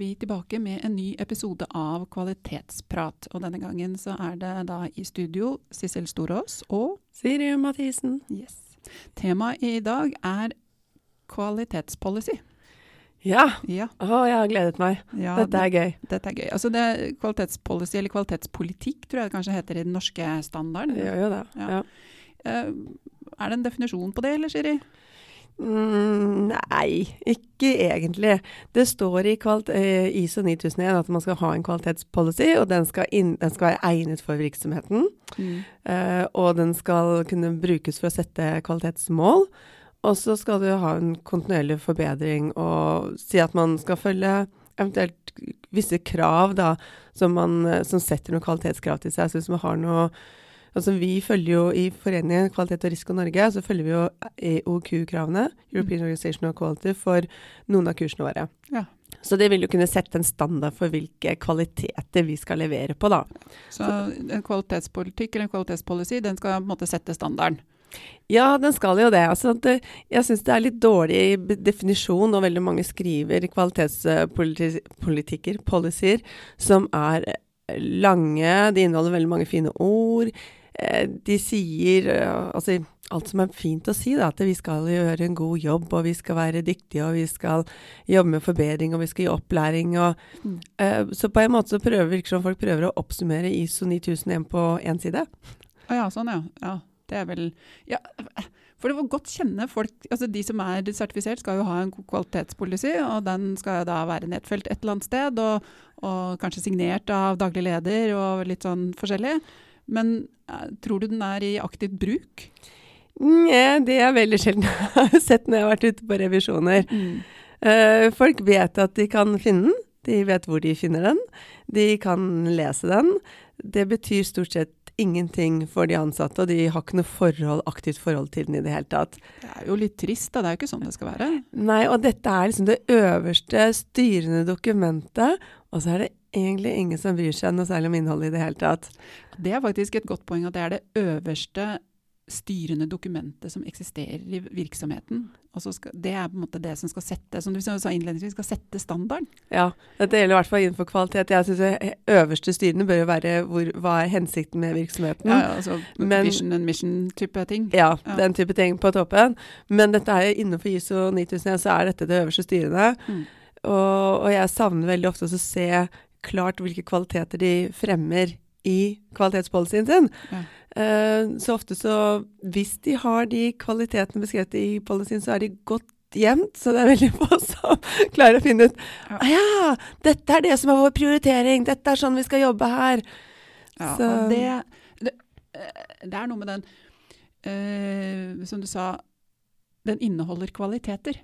Vi tilbake med en ny episode av Kvalitetsprat. Og denne gangen så er det da i studio Sissel Storås og Siri Mathisen. Yes. Temaet i dag er kvalitetspolicy. Ja. Ja, Å, jeg har gledet meg. ja Dette er gøy. dette er gøy. Altså det er kvalitetspolicy, eller kvalitetspolitikk, tror jeg det kanskje heter i den norske standarden. Det gjør jo det. Ja. Ja. Eh, er det en definisjon på det, eller Siri? Mm, nei, ikke egentlig. Det står i eh, ISO 9001 at man skal ha en kvalitetspolicy, og den skal, inn, den skal være egnet for virksomheten. Eh, og den skal kunne brukes for å sette kvalitetsmål. Og så skal du ha en kontinuerlig forbedring og si at man skal følge eventuelt visse krav da, som, man, som setter noen kvalitetskrav til seg. Så hvis man har noe Altså Vi følger jo i Foreningen Kvalitet og Risiko Norge, så følger vi jo EOQ-kravene, European Organization of Quality, for noen av kursene våre. Ja. Så det vil jo kunne sette en standard for hvilke kvaliteter vi skal levere på, da. Så en kvalitetspolitikk eller en kvalitetspolicy, den skal på en måte sette standarden. Ja, den skal jo det. Altså, eh, jeg syns det er litt dårlig definisjon, og veldig mange skriver kvalitetspolitikker, policyer, som er eh, lange. De inneholder veldig mange fine ord. Eh, De sier eh, altså alt som er fint å si, da. At vi skal gjøre en god jobb, og vi skal være dyktige, og vi skal jobbe med forbedring, og vi skal gi opplæring. Og, Mm. uh, så på en måte så prøver virker som folk prøver å oppsummere ISO 9001 på én side. Å ja, sånn ja. ja. Det er vel ja, For det var godt kjenne folk altså De som er sertifisert, skal jo ha en kvalitetspolicy, og den skal da være nedfelt et eller annet sted, og, og kanskje signert av daglig leder og litt sånn forskjellig. Men eh, tror du den er i aktivt bruk? Nja, det er veldig sjelden jeg har sett når jeg har vært ute på revisjoner. Mm. folk vet at de kan finne den. De vet hvor de finner den. De kan lese den. Det betyr stort sett ingenting for de ansatte, og de har ikke noe forhold, aktivt forhold til den i det hele tatt. Det er jo litt trist, da. Det er jo ikke sånn det skal være. Nei, og dette er liksom det øverste styrende dokumentet, og så er det egentlig ingen som bryr seg noe særlig om innholdet i det hele tatt. Det er faktisk et godt poeng at det er det øverste styrende dokumentet som eksisterer i virksomheten. Og så skal, det er på en måte det som skal sette, som du sa innledningsvis, skal sette standarden. Ja, dette gjelder i hvert fall innenfor kvalitet. Jeg synes det øverste styrende bør jo være hvor, hva er hensikten med virksomheten. Ja, ja, altså Men- vision and mission-type ting. Ja, Ja. den type ting på toppen. Men dette er innenfor ISO 9001, så er dette det øverste styrende. Mm. Og, og jeg savner veldig ofte å se klart hvilke kvaliteter de fremmer i kvalitetspolicyen sin. Ja. Eh, så ofte så Hvis de har de kvalitetene beskrevet i policyen, så er de godt gjemt. Så det er veldig få som klarer å finne ut Ja. ah, ja, dette er det som er vår prioritering, dette er sånn vi skal jobbe her. Ja, Så- og det, det, eh, det er noe med den uh, Som du sa, den inneholder kvaliteter.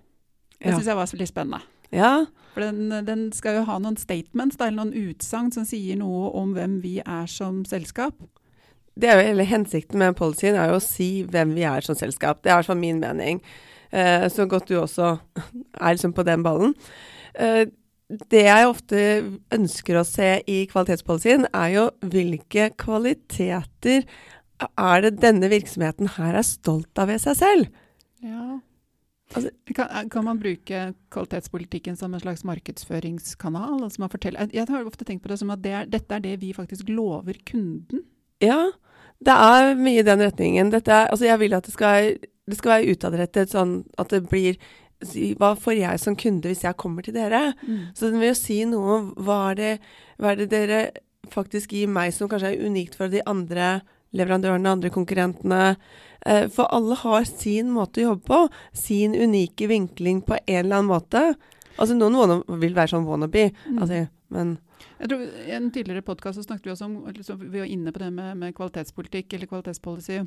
Det Ja. syns jeg var litt spennende. Ja, For den, den skal jo ha noen statements, da, eller noen utsagn som sier noe om hvem vi er som selskap. det er jo hele hensikten med policyen er jo å si hvem vi er som selskap. Det er i hvert fall min mening. Eh, så godt du også er liksom på den ballen. Eh, det jeg ofte ønsker å se i kvalitetspolicyen, er jo hvilke kvaliteter er det denne virksomheten her er stolt av ved seg selv? Ja. Altså- kan, kan man bruke kvalitetspolitikken som en slags markedsføringskanal? Altså man forteller, jeg, har ofte tenkt på det som at det er, dette er det vi faktisk lover kunden. Ja, det er mye i den retningen. Dette er, altså jeg vil at det skal, det skal være utadrettet, sånn at det blir Hva får jeg som kunde hvis jeg kommer til dere? Så den vil jo si noe om hva er det, hva er det dere faktisk gir meg som kanskje er unikt for de andre leverandørene, andre konkurrentene. Eh, For alle har sin måte å jobbe på, sin unike vinkling på en eller annen måte. Altså Noen vil være sånn wannabe, Mm. altså, men Jeg tror, I en tidligere podkast snakket vi også om liksom, Vi var inne på det med, med kvalitetspolitikk eller kvalitetspolicy.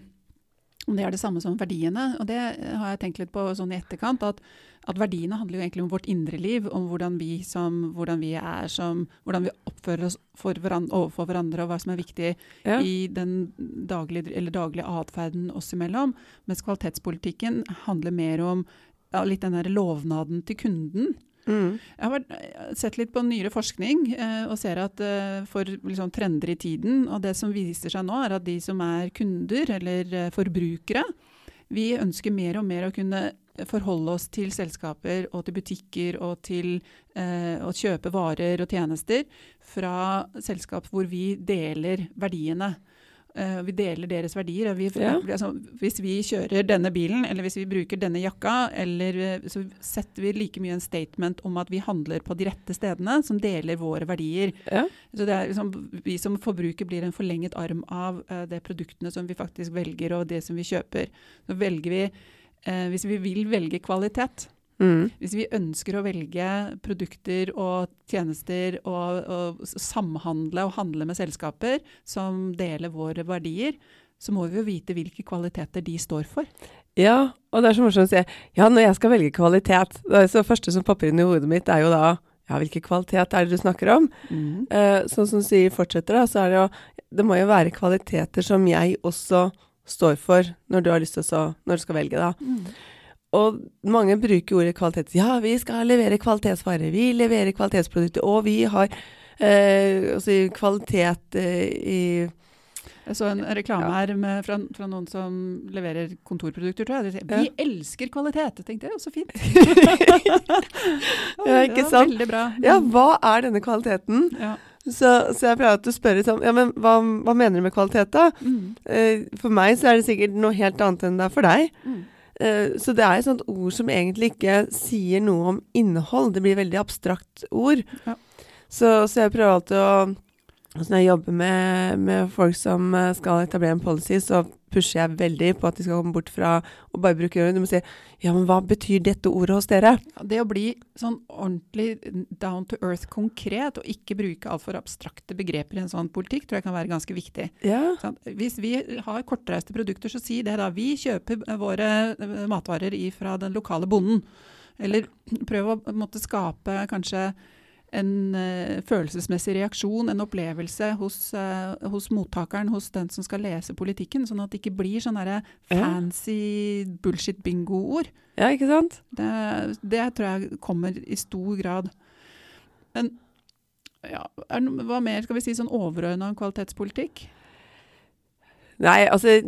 Om det er det samme som verdiene. Og det har jeg tenkt litt på sånn i etterkant. At, at verdiene handler jo egentlig om vårt indre liv. Om hvordan vi, som, hvordan vi er som Hvordan vi oppfører oss hverandre, overfor hverandre, og hva som er viktig ja. i den daglige, daglige atferden oss imellom. Mens kvalitetspolitikken handler mer om ja, litt den der lovnaden til kunden. Mm. Jeg har sett litt på nyere forskning eh, og ser at eh, for liksom, trender i tiden, og det som viser seg nå, er at de som er kunder eller eh, forbrukere, vi ønsker mer og mer å kunne forholde oss til selskaper og til butikker og til eh, å kjøpe varer og tjenester fra selskap hvor vi deler verdiene. Uh, vi deler deres verdier. Vi, ja. altså, hvis vi kjører denne bilen, eller hvis vi bruker denne jakka, eller, uh, så setter vi like mye en statement om at vi handler på de rette stedene, som deler våre verdier. Ja. Så det liksom, Vi som forbruker blir en forlenget arm av uh, de produktene som vi faktisk velger, og det som vi kjøper. Så velger vi, Hvis vi vil velge kvalitet, Mm. Hvis vi ønsker å velge produkter og tjenester og, og, samhandle og handle med selskaper som deler våre verdier, så må vi jo vite hvilke kvaliteter de står for. Ja, og det er så morsomt å si ja, når jeg skal velge kvalitet Det så første som popper inn i hodet mitt, er jo da ja, hvilken kvalitet er det du snakker om? Mm. Eh, sånn som sier fortsetter, da, så er det jo Det må jo være kvaliteter som jeg også står for når du har lyst til å Når du skal velge, da. Mm. Og mange bruker ordet kvalitet. Ja, vi skal levere kvalitetsvarer. Vi leverer kvalitetsprodukter. Og vi har eh, altså kvalitet eh, i jeg så en reklame ja. her med, fra, fra, noen som leverer kontorprodukter, tror jeg. Vi ja. elsker kvalitet! Jeg tenkte jeg, så fint. ja, ikke sant? Veldig bra. Ja, hva er denne kvaliteten? Ja. Så, så, jeg pleier å spørre sånn Ja, men hva, hva, mener du med kvalitet, da? Mm. Uh, for meg så er det sikkert noe helt annet enn det er for deg. Mm. Eh, så det er et sånt ord som egentlig ikke sier noe om innhold. Det blir veldig abstrakt ord. Ja. Så, så, jeg prøver alltid å Altså når jeg jobber med, med, folk som eh, skal etablere en policy, så pusher jeg veldig på at de skal komme bort fra å bare bruke øret. Du må si ja, men hva betyr dette ordet hos dere? Ja, det å bli sånn ordentlig down to earth konkret, og ikke bruke altfor abstrakte begreper i en sånn politikk, tror jeg kan være ganske viktig. Ja. Sånn, hvis vi har kortreiste produkter, så si det da. Vi kjøper våre eh, matvarer fra den lokale bonden. Eller prøv å måtte skape kanskje en uh, følelsesmessig reaksjon, en opplevelse hos, uh, hos, mottakeren, hos den som skal lese politikken. Sånn at det ikke blir sånne fancy bullshit-bingo-ord. Ja, ikke sant? Det, det, tror jeg kommer i stor grad. Men ja, er, hva mer skal vi si sånn overordna kvalitetspolitikk? Nei, altså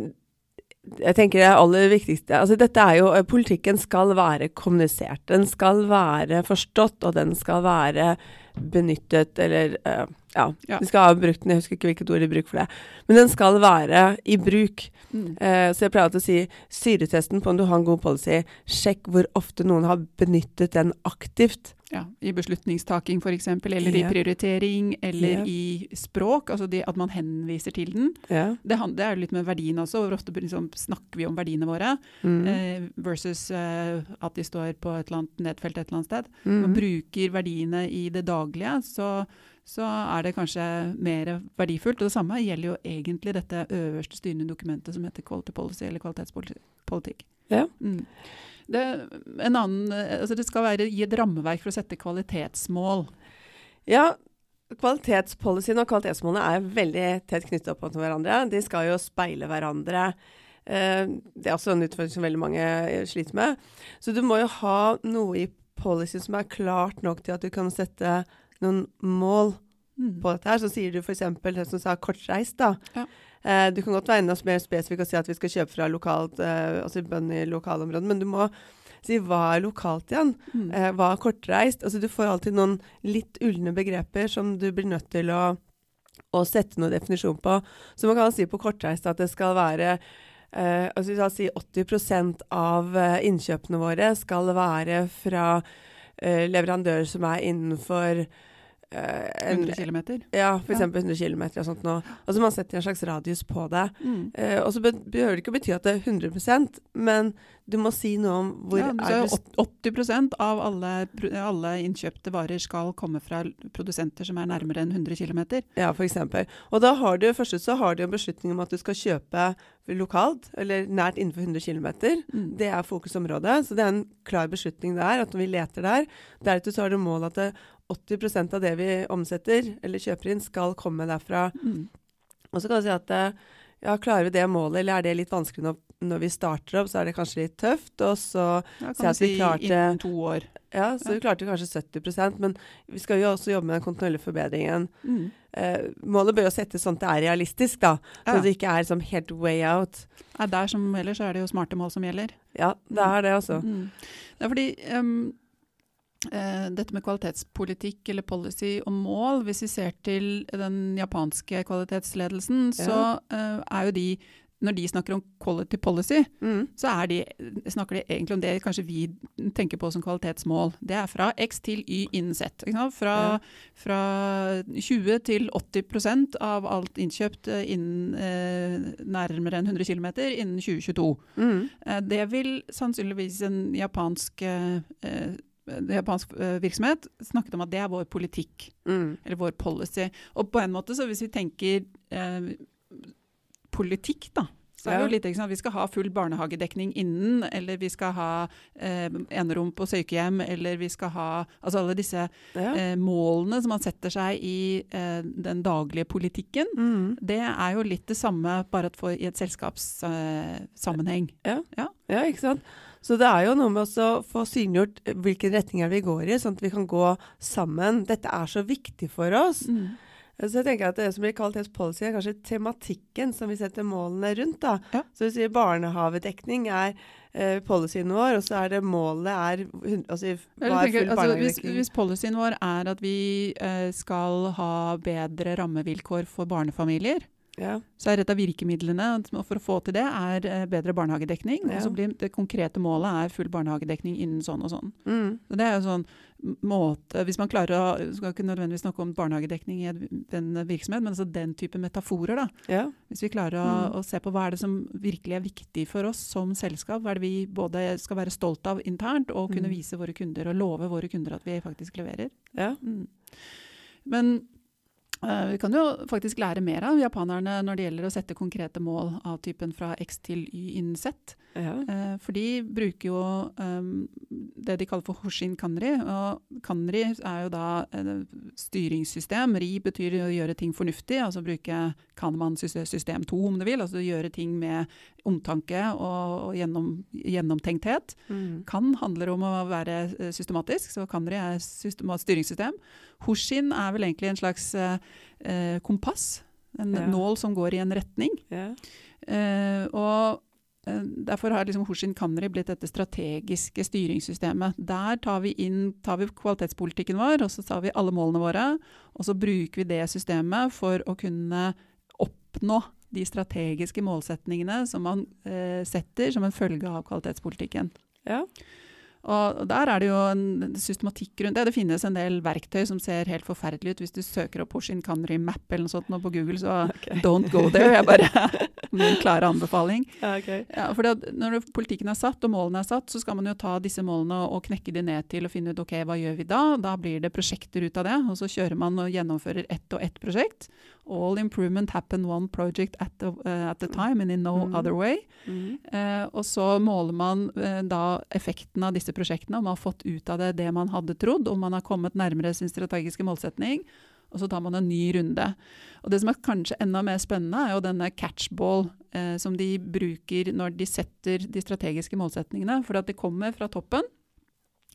jeg tenker det aller viktigste altså dette er jo, eh, Politikken skal være kommunisert. Den skal være forstått, og den skal være benyttet, eller uh, ja, ja. Vi skal ha brukt den, jeg husker ikke hvilket ord de bruker for det. Men den skal være i bruk. Mm. Uh, så jeg pleier å si syretesten på om du har en god policy. Sjekk hvor ofte noen har benyttet den aktivt. Ja, I beslutningstaking f.eks., eller ja. i prioritering, eller ja. i språk. Altså de, at man henviser til den. Det, det, er jo litt med verdiene også. Hvor ofte liksom, snakker vi om verdiene våre mm. eh, versus eh, at de står på et eller annet nedfelt et eller annet sted. Mm. Man bruker verdiene i det daglige, så, så er det kanskje mer verdifullt. Og det samme gjelder jo egentlig dette øverste styrende dokumentet som heter quality policy, eller kvalitetspolitikk. Ja. Mm. Det, annen, altså det skal være, gi et rammeverk for å sette kvalitetsmål. Ja, kvalitetspolicyen og kvalitetsmålene er veldig tett knyttet opp mot hverandre. De skal jo speile hverandre. Eh, det er også en utfordring som veldig mange sliter med. Så du må jo ha noe i policyen som er klart nok til at du kan sette noen mål mm. på dette her. Så sier du f.eks. det som sa kortreist, da. Ja. Eh, du kan godt være enda mer spesifikk og si at vi skal kjøpe fra lokalt, eh, altså bønder i lokalområdet, men du må si hva er lokalt igjen? Mm. Eh, hva er kortreist? Altså Du får alltid noen litt ulne begreper som du blir nødt til å, å sette noen definisjon på. Så man kan si på kortreist at det skal være eh, altså si 80 av eh, innkjøpene våre skal være fra eh, leverandører som er innenfor 100 km? Ja, f.eks. Ja. 100 km og sånt noe. Altså man setter en slags radius på det. Mm. Eh, og så behøver det ikke å bety at det er 100% men du må si noe om hvor ja, er du 80% av alle, alle, innkjøpte varer skal komme fra produsenter som er nærmere enn 100 km. Ja, f.eks. Og da har du først så har du en beslutning om at du skal kjøpe lokalt, eller nært innenfor 100 km. Mm. Det er fokusområdet. Så det er en klar beslutning der, at når vi leter der Deretter så har du mål at det 80% av det vi omsetter eller kjøper inn, skal komme derfra. Mm. Og så kan du si at eh, ja, klarer vi det målet, eller er det litt vanskelig når, når vi starter opp, så er det kanskje litt tøft. Og så, Ja, kan si klarte- innen to år. ja, så Ja. vi klarte kanskje 70% men vi skal jo også jobbe med den kontinuerlige forbedringen. Mm. Eh, målet bør jo settes sånn at det er realistisk, da. Så Ja. det ikke er som helt way out. Ja, der som ellers er det jo smarte mål som gjelder. Ja, det er det også. Mm. Det er fordi eh, dette med kvalitetspolitikk eller policy og mål, hvis vi ser til den japanske kvalitetsledelsen, så eh, er jo de når de snakker om quality policy, Mm. så er de, snakker de egentlig om det kanskje vi tenker på som kvalitetsmål. Det er fra X til Y innen Z. Fra, Ja. fra 20 til 80% av alt innkjøpt eh, innen eh, nærmere enn 100 km innen 2022. Mm. Eh, Det vil sannsynligvis en japansk, eh, eh, japansk eh, virksomhet snakket om at det er vår politikk, Mm. eller vår policy. Og på en måte, så hvis vi tenker eh, politikk, da, så er det jo litt ikke sant? Vi skal ha full barnehagedekning innen, eller vi skal ha eh, enerom på sykehjem, eller vi skal ha Altså alle disse Ja. eh, målene som man setter seg i eh, den daglige politikken. Mm. Det er jo litt det samme, bare at for, i et selskapssammenheng. Ja, ikke sant. Så det er jo noe med å få synliggjort eh, hvilke retninger vi går i, sånn at vi kan gå sammen. Dette er så viktig for oss. Mm. Så jeg tenker at Det som blir kvalitetspolicy, er kanskje tematikken som vi setter målene rundt. da. Ja. Så vi sier barnehavedekning er eh, policyen vår, og så er det målet er altså, hva er full altså, hvis, hvis policyen vår er at vi eh, skal ha bedre rammevilkår for barnefamilier, ja. så er et av virkemidlene for å få til det, er eh, bedre barnehagedekning. Ja. Og så blir det konkrete målet er full barnehagedekning innen sånn og sånn. Mm. Så det er jo sånn måte Hvis man klarer å Skal ikke nødvendigvis snakke om barnehagedekning i en- virksomhet, men altså den type metaforer, da. ja. Hvis vi klarer å, Mm. å se på hva er det som virkelig er viktig for oss som selskap, hva er det vi både skal være stolt av internt, og kunne Mm. vise våre kunder og love våre kunder at vi faktisk leverer. ja. Mm. Men vi kan jo faktisk lære mer av japanerne når det gjelder å sette konkrete mål av typen fra X til Y innen Z. ja. Eh, for de bruker jo um, det de kaller for Hoshin Kanri. Og Kanri er jo da et styringssystem. Ri betyr å gjøre ting fornuftig, altså bruke Kanman-system 2 om du vil. Altså gjøre ting med omtanke og, og gjennom, gjennomtenkthet. Mm. Kan handler om å være eh, systematisk, så Kanri er system, styringssystem. Hoshin er vel egentlig en slags eh, eh, kompass. En Ja. nål som går i en retning. ja. Eh, og eh, Derfor har liksom Hoshin Kanri blitt dette strategiske styringssystemet. Der tar vi inn tar vi kvalitetspolitikken vår, og så tar vi alle målene våre. Og så bruker vi det systemet for å kunne oppnå de strategiske målsetningene som man eh, setter som en følge av kvalitetspolitikken. ja. Og der er det jo en systematikk rundt det. Det finnes en del verktøy som ser helt forferdelig ut. Hvis du søker opp Hoshin Kanri Map eller noe sånt nå på Google, så okay. don't go there. Jeg bare Min klare anbefaling. Okay. Ja, for Når politikken er satt og målene er satt, så skal man jo ta disse målene og knekke de ned til og finne ut ok, hva gjør vi da? Da blir det prosjekter ut av det. Og så kjører man og gjennomfører ett og ett prosjekt. All improvement happen one project at the, uh, at the time and in no Mm. other way. Mm. Uh, og så måler man uh, da effekten av disse prosjektene, om man har fått ut av det det man hadde trodd, om man har kommet nærmere sin strategiske målsetning. Og så tar man en ny runde. Og Det som er kanskje enda mer spennende, er jo denne catchball som de bruker når de setter de strategiske målsetningene. For at det kommer fra toppen.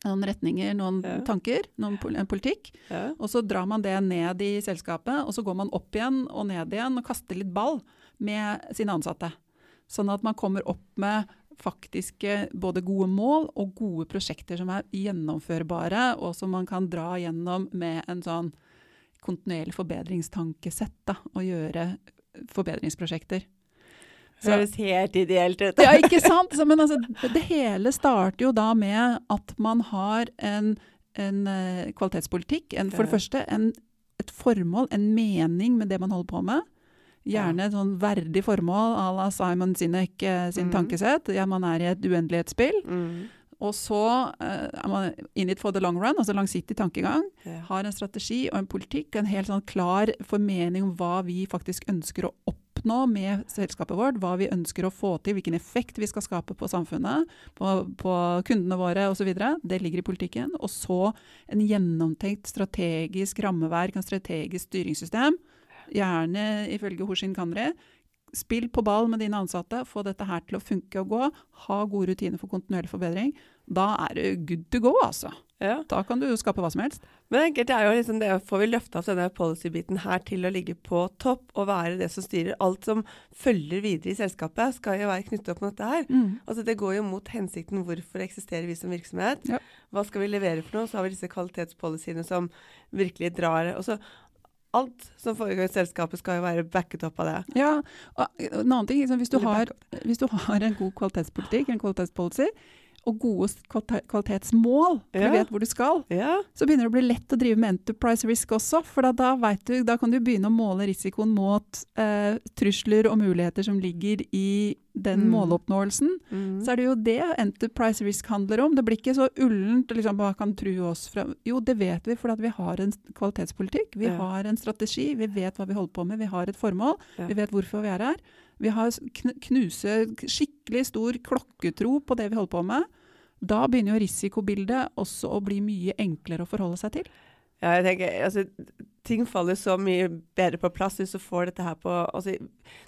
Noen retninger, noen Ja. tanker, noen politikk. Ja. Og så drar man det ned i selskapet, og så går man opp igjen og ned igjen og kaster litt ball med sine ansatte. Sånn at man kommer opp med faktiske både gode mål og gode prosjekter som er gjennomførbare, og som man kan dra gjennom med en sånn kontinuerlig forbedringstankesett, da, og gjøre forbedringsprosjekter. Så- Høres helt ideelt ut. ja, ikke sant? Så, men altså, det, hele starter jo da med at man har en, en eh, kvalitetspolitikk. En, for det første en, et formål, en mening med det man holder på med. Gjerne et sånn verdig formål à la Simon Sinek eh, sin mm. tankesett. Ja, man er i et uendelighetsspill. Mm. Og så uh, er man in it for the long run, altså langsiktig tankegang. Ja. Har en strategi og en politikk, en helt sånn klar formening om hva vi faktisk ønsker å oppnå oppnå med selskapet vårt, hva vi ønsker å få til, hvilken effekt vi skal skape på samfunnet, på, på kundene våre osv. Det ligger i politikken. Og så en gjennomtenkt strategisk rammeverk, en strategisk styringssystem. Gjerne ifølge Hoshin Kanri. Spill på ball med dine ansatte, få dette her til å funke og gå. Ha gode rutiner for kontinuerlig forbedring. Da er det good to go, altså. Ja. Da kan du skape hva som helst. Men det er jo liksom det, får vi løfta denne policy-biten her til å ligge på topp og være det som styrer. Alt som følger videre i selskapet, skal jo være knyttet opp mot dette her. Mm. Altså Det går jo mot hensikten hvorfor eksisterer vi som virksomhet. Ja. Hva skal vi levere for noe? Så har vi disse kvalitetspolicyene som virkelig drar Og så Alt som foregår i selskapet skal jo være backet opp av det. Ja, og en annen ting, liksom, hvis, du har, hvis du har en god kvalitetspolitikk, en kvalitetspolicy, og gode kvalitetsmål, for Ja. du vet hvor du skal, Ja. så begynner det å bli lett å drive med enterprise risk også. For da, da, du, da kan du begynne å måle risikoen mot eh, trusler og muligheter som ligger i den Mm. måloppnåelsen. Mm. Så er det jo det enterprise risk handler om. Det blir ikke så ullent liksom, hva kan true oss fra Jo, det vet vi at vi har en kvalitetspolitikk. Vi Ja. har en strategi, vi vet hva vi holder på med, vi har et formål. Vi vet hvorfor vi er her. Vi har knuse skikkelig stor klokketro på det vi holder på med. Da begynner jo risikobildet også å bli mye enklere å forholde seg til. Ja, jeg tenker, altså, ting faller så mye bedre på plass hvis du får dette her på altså,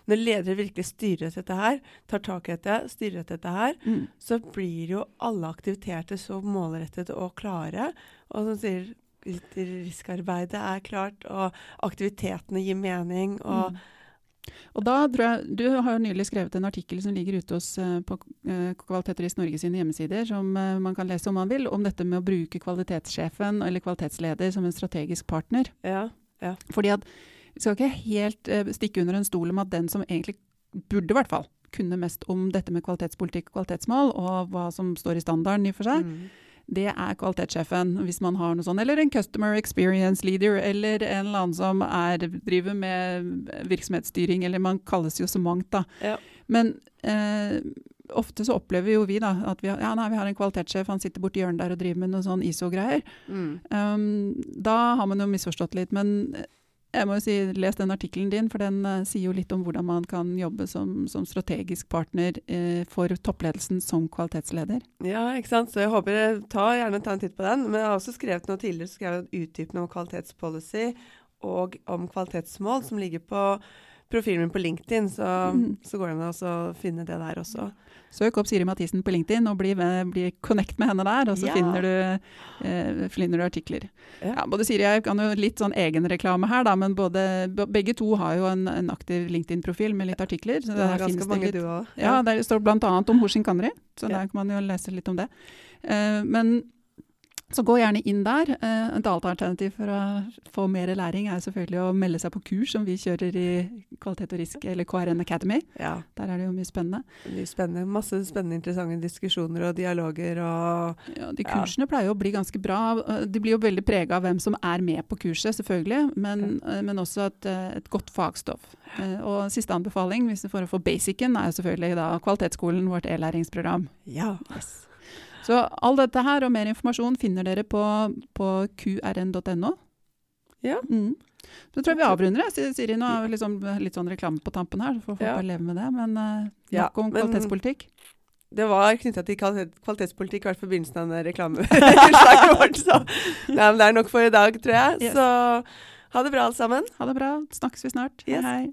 Når ledere virkelig styrer etter dette her, tar tak i dette, styrer etter dette her, så blir jo alle aktiviteter så målrettet og klare. Og som sier, riskarbeidet er klart, og aktivitetene gir mening. og Mm. Og da tror jeg, Du har jo nylig skrevet en artikkel som ligger ute hos, eh, på eh, Kvalitet og Risk Norge sine hjemmesider, som eh, man kan lese om man vil, om dette med å bruke kvalitetssjefen eller kvalitetsleder som en strategisk partner. Ja, ja. Fordi at Vi skal ikke helt stikke under en stol om at den som egentlig burde i hvert fall kunne mest om dette med kvalitetspolitikk og kvalitetsmål, og hva som står i standarden i og for seg, Mm. Det er kvalitetssjefen, hvis man har noe sånt. Eller en customer experience leader, eller en eller annen som er, driver med virksomhetsstyring, eller man kalles jo så mangt, da. Ja. Men eh, ofte så opplever jo vi da at vi har, ja, nei, vi har en kvalitetssjef, han sitter borti hjørnet der og driver med noe sånn ISO-greier. Mm. Um, da har man jo misforstått litt, men jeg må jo si, les den artikkelen din, for den uh, sier jo litt om hvordan man kan jobbe som, som strategisk partner uh, for toppledelsen som kvalitetsleder. Ja, ikke sant. Så jeg håper jeg tar gjerne ta en titt på den. Men jeg har også skrevet noe tidligere, så skrev jeg en utdypende om kvalitetspolicy og om kvalitetsmål, som ligger på profilen min på LinkedIn. Så, Mm. så går det an å finne det der også. Søk opp Siri Mathisen på LinkedIn og bli, med- bli connect med henne der, og så Ja. finner, du, eh, finner du artikler. Ja. Ja, både Siri og jeg kan jo litt sånn egenreklame her, da, men både, begge to har jo en, en aktiv LinkedIn-profil med litt artikler. Så det er ganske mange litt. du òg. Ja, der står bl.a. om Hoshin Kanri, så der kan man jo lese litt om det. Eh, men så gå gjerne inn der. Eh, et annet alternativ for å få mer læring er selvfølgelig å melde seg på kurs som vi kjører i Kvalitet og risk, eller KRN Academy. ja. Der er det jo mye spennende. Mye spennende. Masse spennende, interessante diskusjoner og dialoger og Ja, de Ja. kursene pleier jo å bli ganske bra. Eh, De blir jo veldig prega av hvem som er med på kurset, selvfølgelig, men, ja. men også et, eh, et godt fagstoff. Eh, Og siste anbefaling, hvis du får å få basicen, er jo selvfølgelig da Kvalitetsskolen, vårt e-læringsprogram. Ja. Så all dette her og mer informasjon finner dere på, på qrn.no. Ja. Mm. Så tror jeg vi avrunder, jeg, Siri-. Nå har vi liksom litt sånn reklame på tampen her, så får folk Ja. bare leve med det. Men uh, nok Ja, om kvalitetspolitikk. Det var knytta til kvalitetspolitikk, i hvert fall begynnelsen av den reklameslaget vårt. Så nei, det er nok for i dag, tror jeg. Yes. Så ha det bra, alle sammen. Ha det bra. Snakkes vi snart. Yes. Hei, hei.